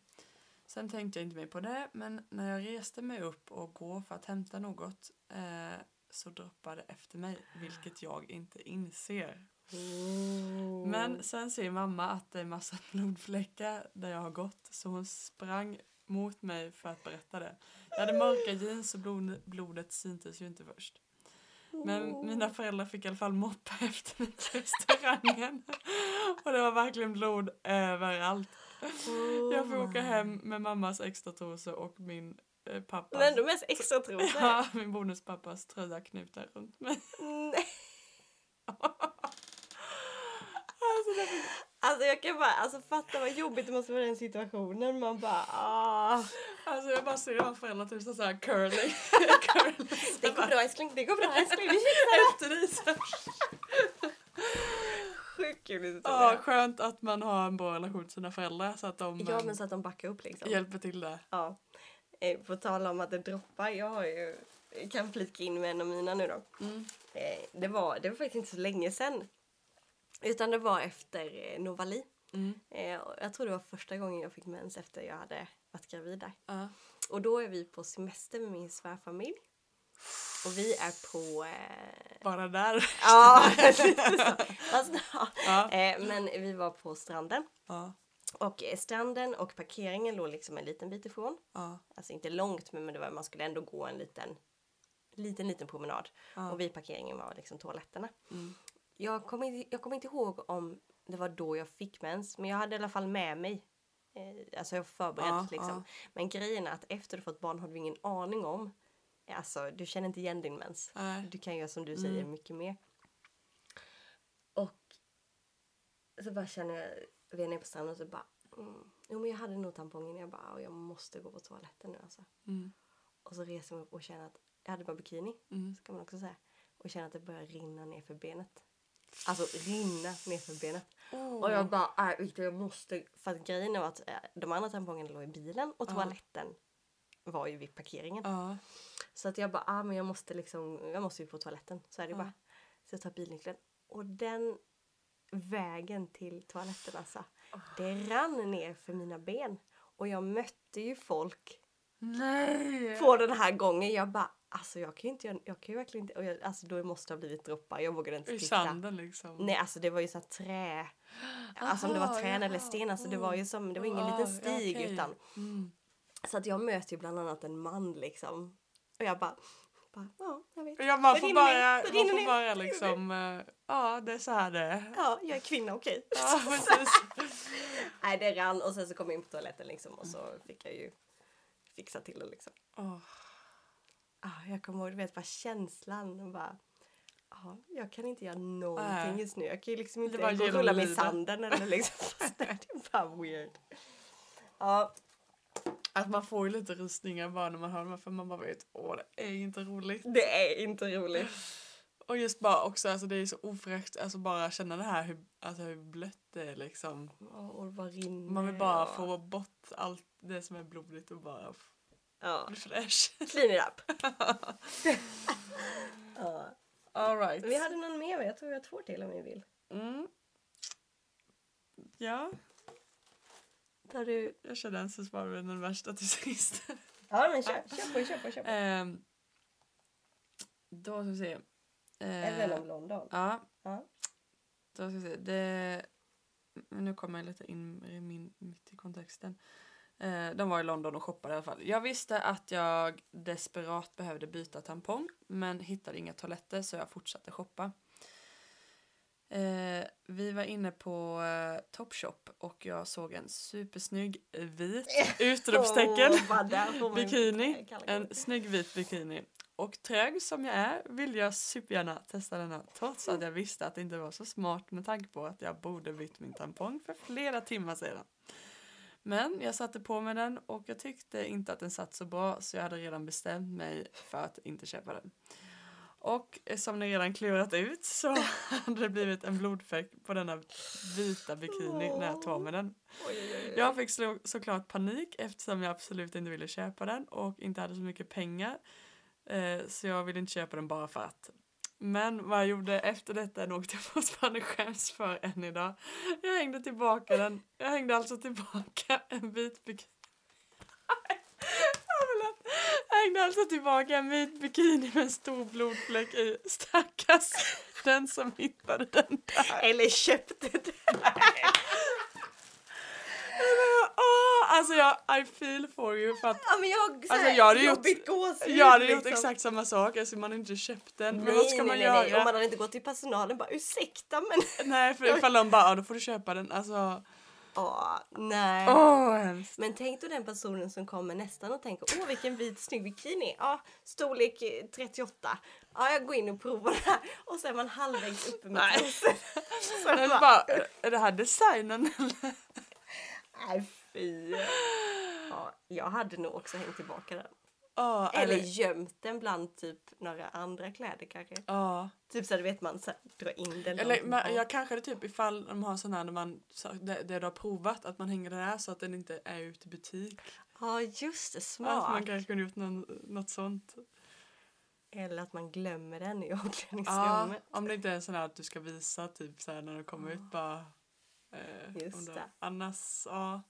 Sen tänkte jag inte mer på det men när jag reste mig upp och går för att hämta något eh, så droppade det efter mig vilket jag inte inser. Men sen ser mamma att det är massa blodfläckar där jag har gått så hon sprang mot mig för att berätta det. Jag hade mörka jeans och blod, blodet syntes ju inte först. Men mina föräldrar fick i alla fall moppa efter mig till restaurangen. Och det var verkligen blod överallt. Jag får åka hem med mammas extra trosor och min eh, pappas, Men de mest extra trosor. ja, min bonuspappas tröja knutna runt mig. Nej. Alltså, det fick, Alltså jag kan bara, alltså fatta vad jobbigt det måste vara i den situationen. Man bara ah. alltså jag bara ser mina föräldrar typ så här curling. curling. Det går bra älskling, det går bra älskling. Vi fixar Efter det. det. Sjukt kul Ja, skönt att man har en bra relation till sina föräldrar så att de Ja eh, men så att de backar upp liksom. hjälper till där. Ja. Eh, På tal om att det droppar, jag har ju, jag kan flika in med en av mina nu då. Mm. Eh, Det var, det var faktiskt inte så länge sedan. Utan det var efter eh, Novali. Mm. Eh, Jag tror det var första gången jag fick mens efter jag hade varit gravid där. Ja. Och då är vi på semester med min svärfamilj. Och vi är på... Eh... Bara där. Ja, lite så. Alltså, ja. Ja. Eh, men vi var på stranden. Ja. Och stranden och parkeringen låg liksom en liten bit ifrån. Alltså inte långt men det var, man skulle ändå gå en liten, liten, liten promenad. Och vid parkeringen var liksom toaletterna. Mm. Jag kommer inte, jag kommer inte ihåg om det var då jag fick mens. Men jag hade i alla fall med mig. Eh, alltså jag var förberedd Ja, liksom. ja. Men grejen är att efter du fått barn har du ingen aning om. Alltså du känner inte igen din mens. Nej. Du kan göra som du säger Mm. mycket mer. Och så bara känner jag, vi är nere på stranden och så bara, mm, jo men jag hade nog tampongen. Jag bara, "Åh, jag måste gå på toaletten nu alltså. Mm. Och så reser jag mig upp och känner att jag hade bara bikini, Mm. så kan man också säga. Och känner att det börjar rinna ner för benet. Alltså rinna ner för benet. Och jag bara, äh, Victor jag måste. För att grejen var att eh, de andra tampongerna låg i bilen och toaletten var ju vid parkeringen. Ja. Så att jag bara, ah, men jag måste liksom, jag måste ju på toaletten. Så är det Ja. bara. Så jag tar bilnyckeln. Och den vägen till toaletten alltså. Det rann ner för mina ben. Och jag mötte ju folk Nej! på den här gången. Jag bara, alltså jag kan ju inte, jag kan ju verkligen inte, och jag, alltså då måste det ha blivit droppar. Jag vågade inte I titta. sanden liksom. Nej alltså det var ju så här trä. Alltså om det var Aha, trän eller sten. Alltså det var ju som, det var ingen Ah, liten stig okej. utan. Mm. Så att jag möter ju bland annat en man liksom. Och jag bara, bara ja jag vet. Ja, man får bara, man får bara liksom, eh, ja det är så här det är. Ja, jag är kvinna, okej. Ja, precis. Nej, det rann och sen så kom jag in på toaletten liksom och så fick jag ju fixa till det liksom. Åh, Ah, jag kommer ihåg, du vet bara känslan och bara Ja, jag kan inte göra någonting Nej. just nu. Jag kan ju liksom inte gå och rulla mig i sanden eller liksom. det är bara weird. Ja, Att man får ju lite rysningar bara när man hör dem för man bara vet åh det är inte roligt. det är inte roligt. Och just bara också alltså det är så ofräscht alltså bara känna det här hur, alltså, hur blött det är liksom. Ja, och bara rinner. Man vill bara få bort allt det som är blodigt och bara Ja, bli fräsch. clean it up. ja. Alright. Vi hade någon mer, jag tror vi har två till om vi vill. Mm. Ja, Tar du? jag kör den så sparar vi den värsta till sist. Ja men kör, kör på, kör på, kör på. Ehm, då ska vi se. Även Eh, om London. ja, Ja. då ska vi se. Det, men nu kommer jag lite in i min, mitt i kontexten. Eh, de var i London och shoppade i alla fall. Jag visste att jag desperat behövde byta tampong men hittade inga toaletter så jag fortsatte shoppa. Eh, vi var inne på eh, Topshop och jag såg en supersnygg vit utropstecken man bikini. En snygg vit bikini. Och trög som jag är vill jag supergärna testa denna trots att jag visste att det inte var så smart med tanke på att jag borde bytt min tampong för flera timmar sedan. Men jag satte på mig den och jag tyckte inte att den satt så bra så jag hade redan bestämt mig för att inte köpa den. Och som ni redan klurat ut så hade det blivit en blodfläck på denna vita bikini när jag tog med den. Jag fick slå, såklart panik eftersom jag absolut inte ville köpa den och inte hade så mycket pengar. Eh, så jag ville inte köpa den bara för att. Men vad jag gjorde efter detta är något jag fortfarande skäms för än idag. Jag hängde tillbaka den. Jag hängde alltså tillbaka en vit bikini. Jag hängde alltså tillbaka en vit bikini med en stor blodfläck i. Stackars den som hittade den där. Eller köpte det. Alltså jag, I feel for you för att Ja men jag har Alltså, såhär jag hade gjort- gåshud. jag hade gjort liksom. exakt samma sak, alltså man har inte köpt den. Men Nej, vad ska nej, man nej, göra? nej. Och man hade inte gått till personalen bara ursäkta men Nej, för ifall de bara, ja då får du köpa den. Alltså, Åh, nej. åh. Men tänk då den personen som kommer nästan och tänker åh vilken vit snygg bikini. Ja, storlek eh, 38. Ja, jag går in och provar det här. Och så är man halvvägs uppe med Nej. Så Men bara, bara, är det här designen eller? nej fy. Ja, jag hade nog också hängt tillbaka den. Ja, Eller eller, gömt den bland typ några andra kläder kanske. ja. Typ så du vet man så här, drar in den. Eller bak. jag kanske det typ ifall de har sån här när man, så, det, det du har provat, att man hänger den här så att den inte är ute i butik. Ja just det, Att smart. man kanske kunde gjort någon, något sånt. Eller att man glömmer den i omklädningsrummet. om det inte är sån här att du ska visa typ så här när du kommer ut bara. Eh, Just det. Annars, ja.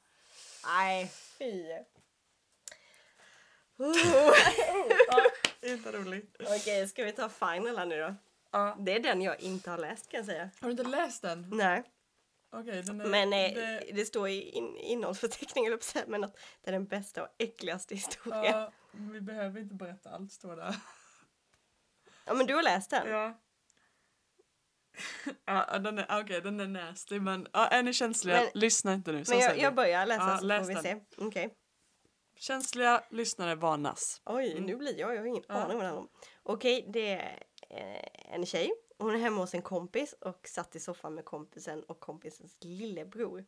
Nej, fy. Inte roligt. Okej, ska vi ta final här nu då? Ja. Det är den jag inte har läst kan jag säga. Har du inte läst den? Nej, Okej, den är... men eh, det, det... står i in, innehållsförteckningen, men att det är den bästa och äckligaste historien. Ja. ja, vi behöver inte berätta allt står där. men du har läst den? Ja. Ja, den är, okej, den är nasty men ja, är ni känsliga, Men- lyssna inte nu. Men jag, jag börjar läsa Ja, så läs får vi den. se. Okej. Känsliga lyssnare varnas. Oj, nu blir jag, jag har ingen Ja. aning vad det handlar om. Okej, det är eh, en tjej. Hon är hemma hos en kompis och satt i soffan med kompisen och kompisens lillebror.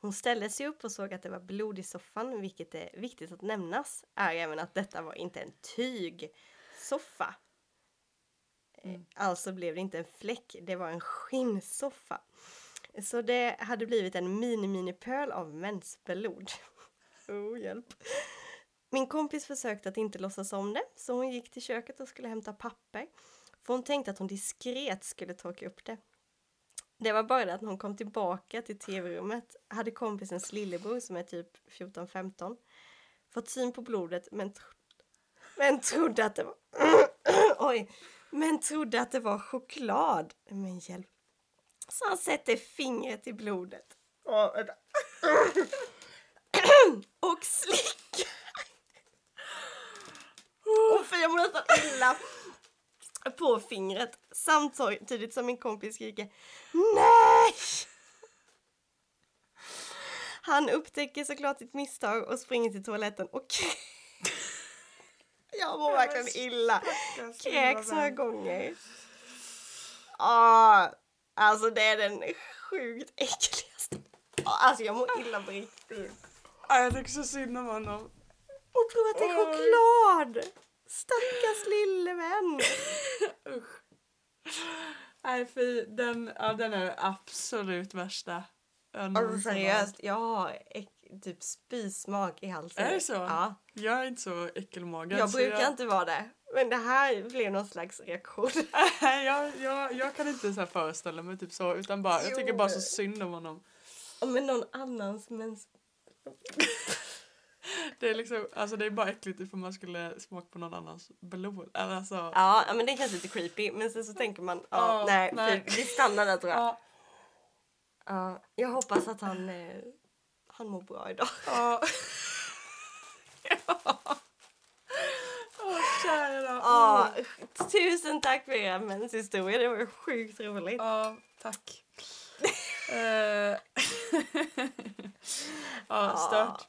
Hon ställde sig upp och såg att det var blod i soffan, vilket är viktigt att nämnas är även att detta var inte en tygsoffa. Eh, Alltså blev det inte en fläck, det var en skinnsoffa. Så det hade blivit en mini-mini-pöl av mensblod. Oh, hjälp. Min kompis försökte att inte låtsas om det, så hon gick till köket och skulle hämta papper. För hon tänkte att hon diskret skulle torka upp det. Det var bara det att när hon kom tillbaka till tv-rummet hade kompisens lillebror, som är typ 14-15, fått syn på blodet men, tro- men trodde att det var... Oj! Men trodde att det var choklad. Men hjälp. Så han sätter fingret i blodet. Vänta. och slickar. Och fy, jag mår nästan illa på fingret samtidigt som min kompis skriker Nej! Han upptäcker såklart sitt misstag och springer till toaletten och Jag mår verkligen illa. Kräks några gånger. Ah, alltså det är den sjukt äckligaste. Alltså jag mår illa på riktigt. Ja, jag tycker så synd om honom. Och prova att det är Oj. choklad! Stackars lille vän. Usch. Nej fy, den, ja, den är absolut värsta. Alltså seriöst, jag har äck- typ spysmak i halsen. Är det så? Ja. Jag är inte så äckelmagad. Jag brukar inte vara det. Men det här blev någon slags reaktion. Nej, jag, jag, jag kan inte så föreställa mig typ så, utan bara, jag tycker bara så synd om honom. Men någon annans mens... Det är liksom, alltså det är bara äckligt ifall man skulle smaka på någon annans blod. Alltså, Ja, men det känns lite creepy. Men sen så tänker man, ja, Ja, nej, nej. Vi, vi stannar där tror jag. ja, Ja, jag hoppas att han, eh, han mår bra idag. ja. ja. Åh, kära. Ja, tusen tack för era menshistoria. Det var ju sjukt roligt. Ja, tack. Eh, ja, stört.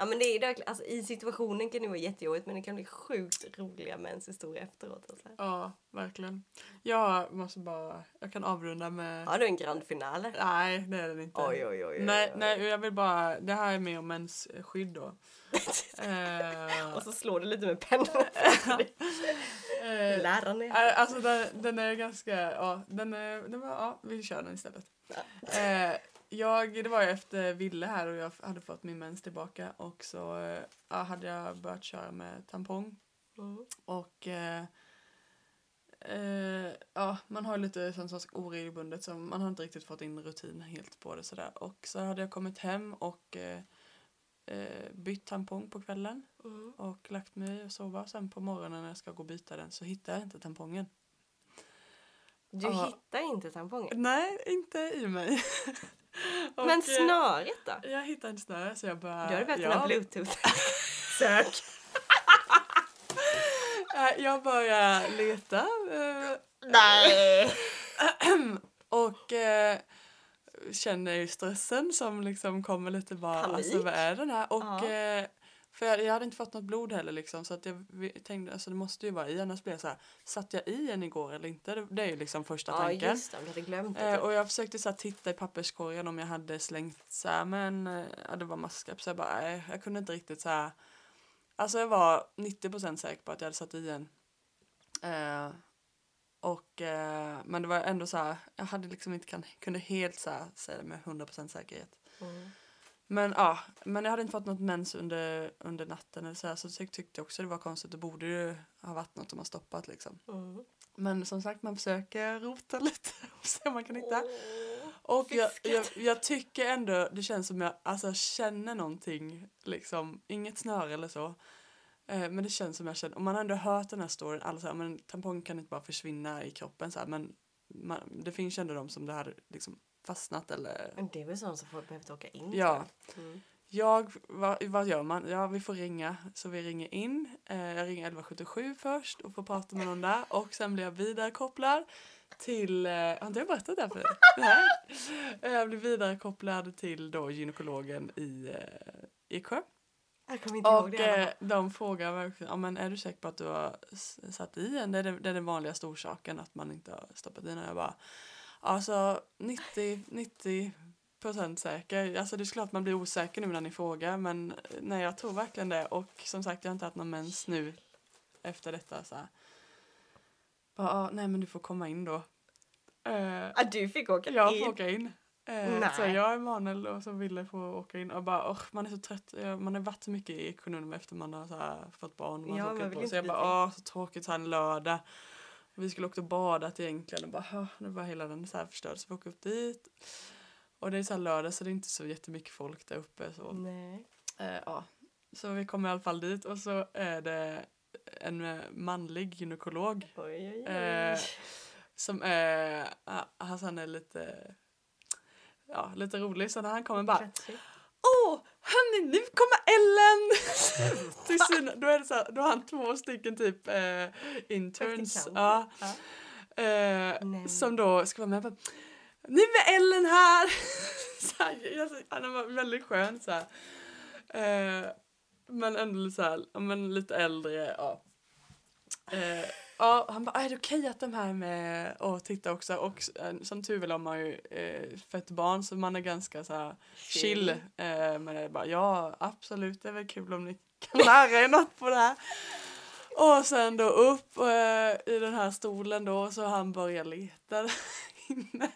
Ja, men det är verkligen, alltså, I situationen kan det vara jättejobbigt men det kan bli sjukt roliga menshistorier efteråt. Alltså. Ja, verkligen. Jag måste bara, jag kan avrunda med... Har du en grand finale? Nej, det är den inte. Oj, oj, oj. Nej, nej, jag vill bara, det här är mer om mensskydd då. Eh, Och så slår du lite med pennan. eh, Läraren är eh, alltså den, den är ganska, ja, den är, den var, ja, vi kör den istället. Eh, jag, det var efter Ville här och jag hade fått min mens tillbaka och så ja, hade jag börjat köra med tampong Mm. och eh, eh, ja, man har lite sån sorts oregelbundet så man har inte riktigt fått in rutin helt på det sådär och så hade jag kommit hem och eh, eh, bytt tampong på kvällen Mm. och lagt mig och sova. Sen på morgonen när jag ska gå och byta den så hittar jag inte tampongen. Du Ja. hittar inte tampongen? Nej, inte i mig. Och, Men snöret då? Jag hittade en snöre så jag bara... Du hade behövt ja, en bluetooth. Sök. eh, Jag började leta. eh, Nej. Och eh, känner ju stressen som liksom kommer lite bara, Panik. alltså vad är den här? Och Ja. eh, för jag, jag hade inte fått något blod heller liksom så att jag tänkte alltså det måste ju vara i annars blir jag så här, satt jag i en igår eller inte? Det, det är ju liksom första Ja tanken. just det, hade glömt det. Eh, typ. och jag försökte så här, titta i papperskorgen om jag hade slängt så här, men eh, ja, det var maskap så jag bara, nej, jag kunde inte riktigt så här. Alltså jag var 90% säker på att jag hade satt i en. Eh, och, eh, men det var ändå så här, jag hade liksom inte kan, kunde helt så här, säga det med 100% säkerhet. Mm. Men ja, men jag hade inte fått något mens under, under natten eller så här, så tyck, tyckte jag också det var konstigt. Det borde ju ha varit något de har stoppat liksom. Mm. Men som sagt, man försöker rota lite och se om man kan hitta. Och jag, jag, jag tycker ändå det känns som jag alltså, känner någonting, liksom, inget snöre eller så. Eh, men det känns som jag känner, och man har ändå hört den här storyn, säger men tampong kan inte bara försvinna i kroppen så här, men man, det finns ju ändå de som det hade liksom fastnat eller Men det är väl sånt som folk behövt åka in Ja. till. Mm. jag, vad, vad gör man? Ja, vi får ringa. Så vi ringer in. Eh, jag ringer 1177 först och får prata med någon där. Och sen blir jag vidarekopplad till... Eh, har inte jag berättat det här för dig? Nej. Eh, Jag blir vidarekopplad till då gynekologen i eh, Eksjö. Jag kommer inte ihåg Och det. i alla eh, de frågar verkligen, ja, men är du säker på att du har satt i en? Det är, det, det är den vanligaste orsaken att man inte har stoppat i den. Jag bara, alltså 90, 90 procent säker. Alltså det är klart man blir osäker nu när ni frågar men eh, nej jag tror verkligen det. Och som sagt jag har inte haft någon mens nu efter detta. Så här. Bara, ah, nej men du får komma in då. Eh, Ah, du fick åka jag in. får åka in. Nej. så jag, Emanuel och så ville få åka in och bara, "Åh, man är så trött. Man har varit så mycket i ekonomin efter man har så här, fått barn. och Man Ja, man vill på. Så jag bara, åh så tråkigt så här en lördag. Vi skulle också badat egentligen och bara, "Åh, nu var hela den så här förstörd. Så vi åker upp dit. Och det är så här lördag så det är inte så jättemycket folk där uppe. Så. Nej. Eh, ja. så vi kommer i alla fall dit och så är det en eh, manlig gynekolog Oj, oj, oj. Eh, som är, alltså han är lite, ja, lite rolig. Så när han kommer bara, åh, hörni, nu kommer Ellen! Till sina, då är det så här, då har han två stycken typ eh, interns. Ja, Ja. eh, som då ska vara med. Bara, nu är Ellen här! så här, han var väldigt skön så här. Eh, men ändå så här, men lite äldre. Ja. Ja, han bara, är det okej att de här är med och tittar också? Och eh, som tur är har man ju eh, fött barn så man är ganska så här chill. Chill. Eh, men det är bara, ja absolut det är väl kul om ni kan lära er något på det här. Och sen då upp eh, i den här stolen då så han börjar leta där inne.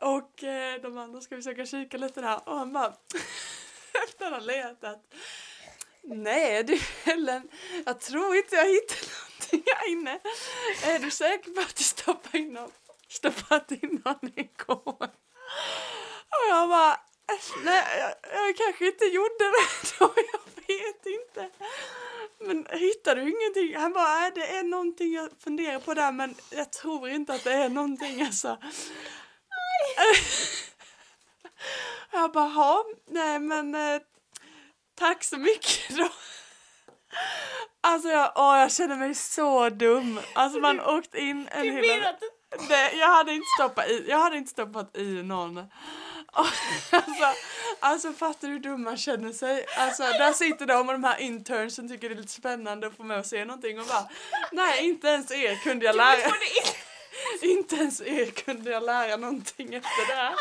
Och de andra ska försöka kika lite där och han bara efter att ha letat Nej du Ellen, jag tror inte jag hittar någonting här inne. Är du säker på att du stoppar in någon, stoppat in någon igår? Och jag bara, nej jag, jag kanske inte gjorde det då, jag vet inte. Men hittar du ingenting? Han bara, nej det är någonting jag funderar på där men jag tror inte att det är någonting alltså. Jag bara, "Ja, nej men eh, tack så mycket då. Alltså jag, åh, jag känner mig så dum. Alltså man åkt in en att Det, jag, hade inte stoppat i, jag hade inte stoppat i någon. Alltså, alltså fattar du hur dum man känner sig? Alltså där sitter de och de här internsen tycker det är lite spännande att få med och se någonting och bara Nej inte ens er kunde jag lära. Inte ens er kunde jag lära någonting efter det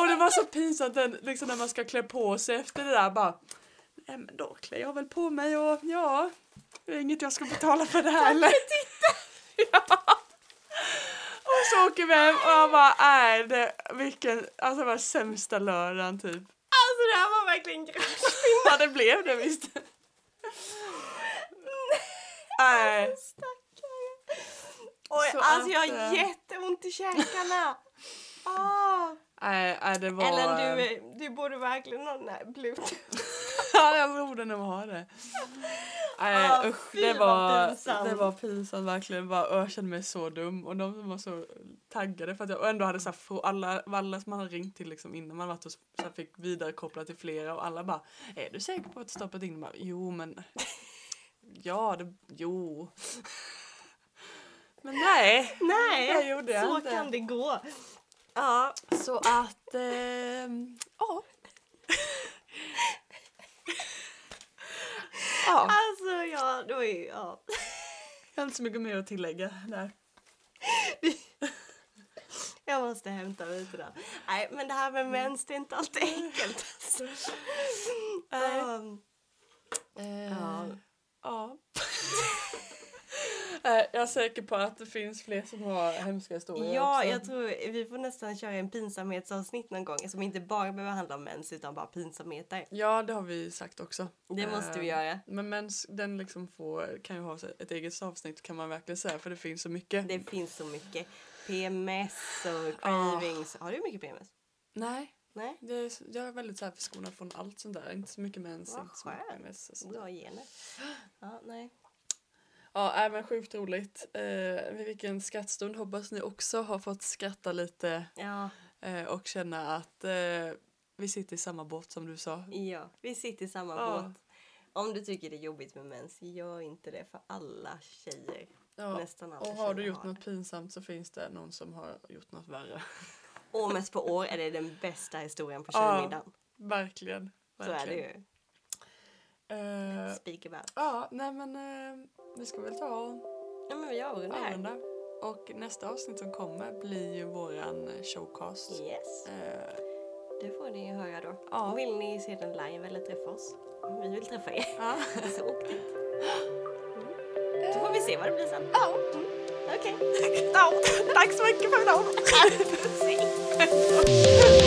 Och det var så pinsamt den, liksom när man ska klä på sig efter det där bara Nej men då klär jag väl på mig och ja Det är inget jag ska betala för det här eller? ja. Och så åker vi hem och jag bara nej det, vilken, alltså det var sämsta lördagen typ. Alltså det här var verkligen gräs. Ja det blev det visst. Nej. Stackare. Oj, Så alltså jag har eh, jätteont i käkarna. Ah. Nej, nej det var... Ellen, eh, du, är- du borde verkligen ha den här bluetooth. Ja, jag borde nog ha det. Nej Ah, usch, det var, det var pinsamt verkligen. Bara, jag kände mig så dum och de var så taggade för att jag och ändå hade så här, alla, alla som man hade ringt till liksom innan man varit och så här, fick vidarekoppla till flera och alla bara Är du säker på att du stoppat in? Bara, jo men Ja, det, jo. Men nej, Nej, Det gjorde jag så inte. kan det gå. Ja, så att ehm, ja. Ja, alltså ja, då är ja. jag har inte så mycket mer att tillägga där. Jag måste hämta mig lite där. Nej, men det här med mens, det är inte alltid enkelt. Alltså. Um, Eh, Ja. ja. Jag är säker på att det finns fler som har hemska historier ja, också. jag tror vi får nästan köra en pinsamhetsavsnitt någon gång som inte bara behöver handla om mens utan bara pinsamheter. Ja, det har vi sagt också. Det måste vi Eh, göra. Men mens, den liksom får, kan ju ha ett eget avsnitt kan man verkligen säga för det finns så mycket. Det finns så mycket. PMS och cravings. Har du mycket PMS? Nej, Nej? det är, jag är väldigt så här förskonad från allt sånt där. Inte så mycket mens, Vad inte så mycket där. Bra gener. Ja, nej. Ja, äh, men sjukt roligt. Eh, vilken skrattstund. Hoppas ni också har fått skratta lite Ja, eh, och känna att eh, vi sitter i samma båt som du sa. ja, vi sitter i samma Ja. båt. Om du tycker det är jobbigt med mens, gör inte det för alla tjejer. Ja. Nästan alla Och har du gjort något pinsamt så finns det någon som har gjort något värre. År mest på år är det den bästa historien på Ja, tjejmiddagen. Verkligen. Så är det verkligen. ju. Eh, Speak about. ja, nej men eh, vi ska väl ta och Ja men vi avrundar här. Och nästa avsnitt som kommer blir ju våran showcast. Yes, Eh, det får ni ju höra då. Ja. Vill ni se den live eller träffa oss? Vi vill träffa er. ja. Så åk dit. Mm. Så får vi se vad det blir sen. ja. Mm. Okej. Ja, Tack så mycket för idag! Okay.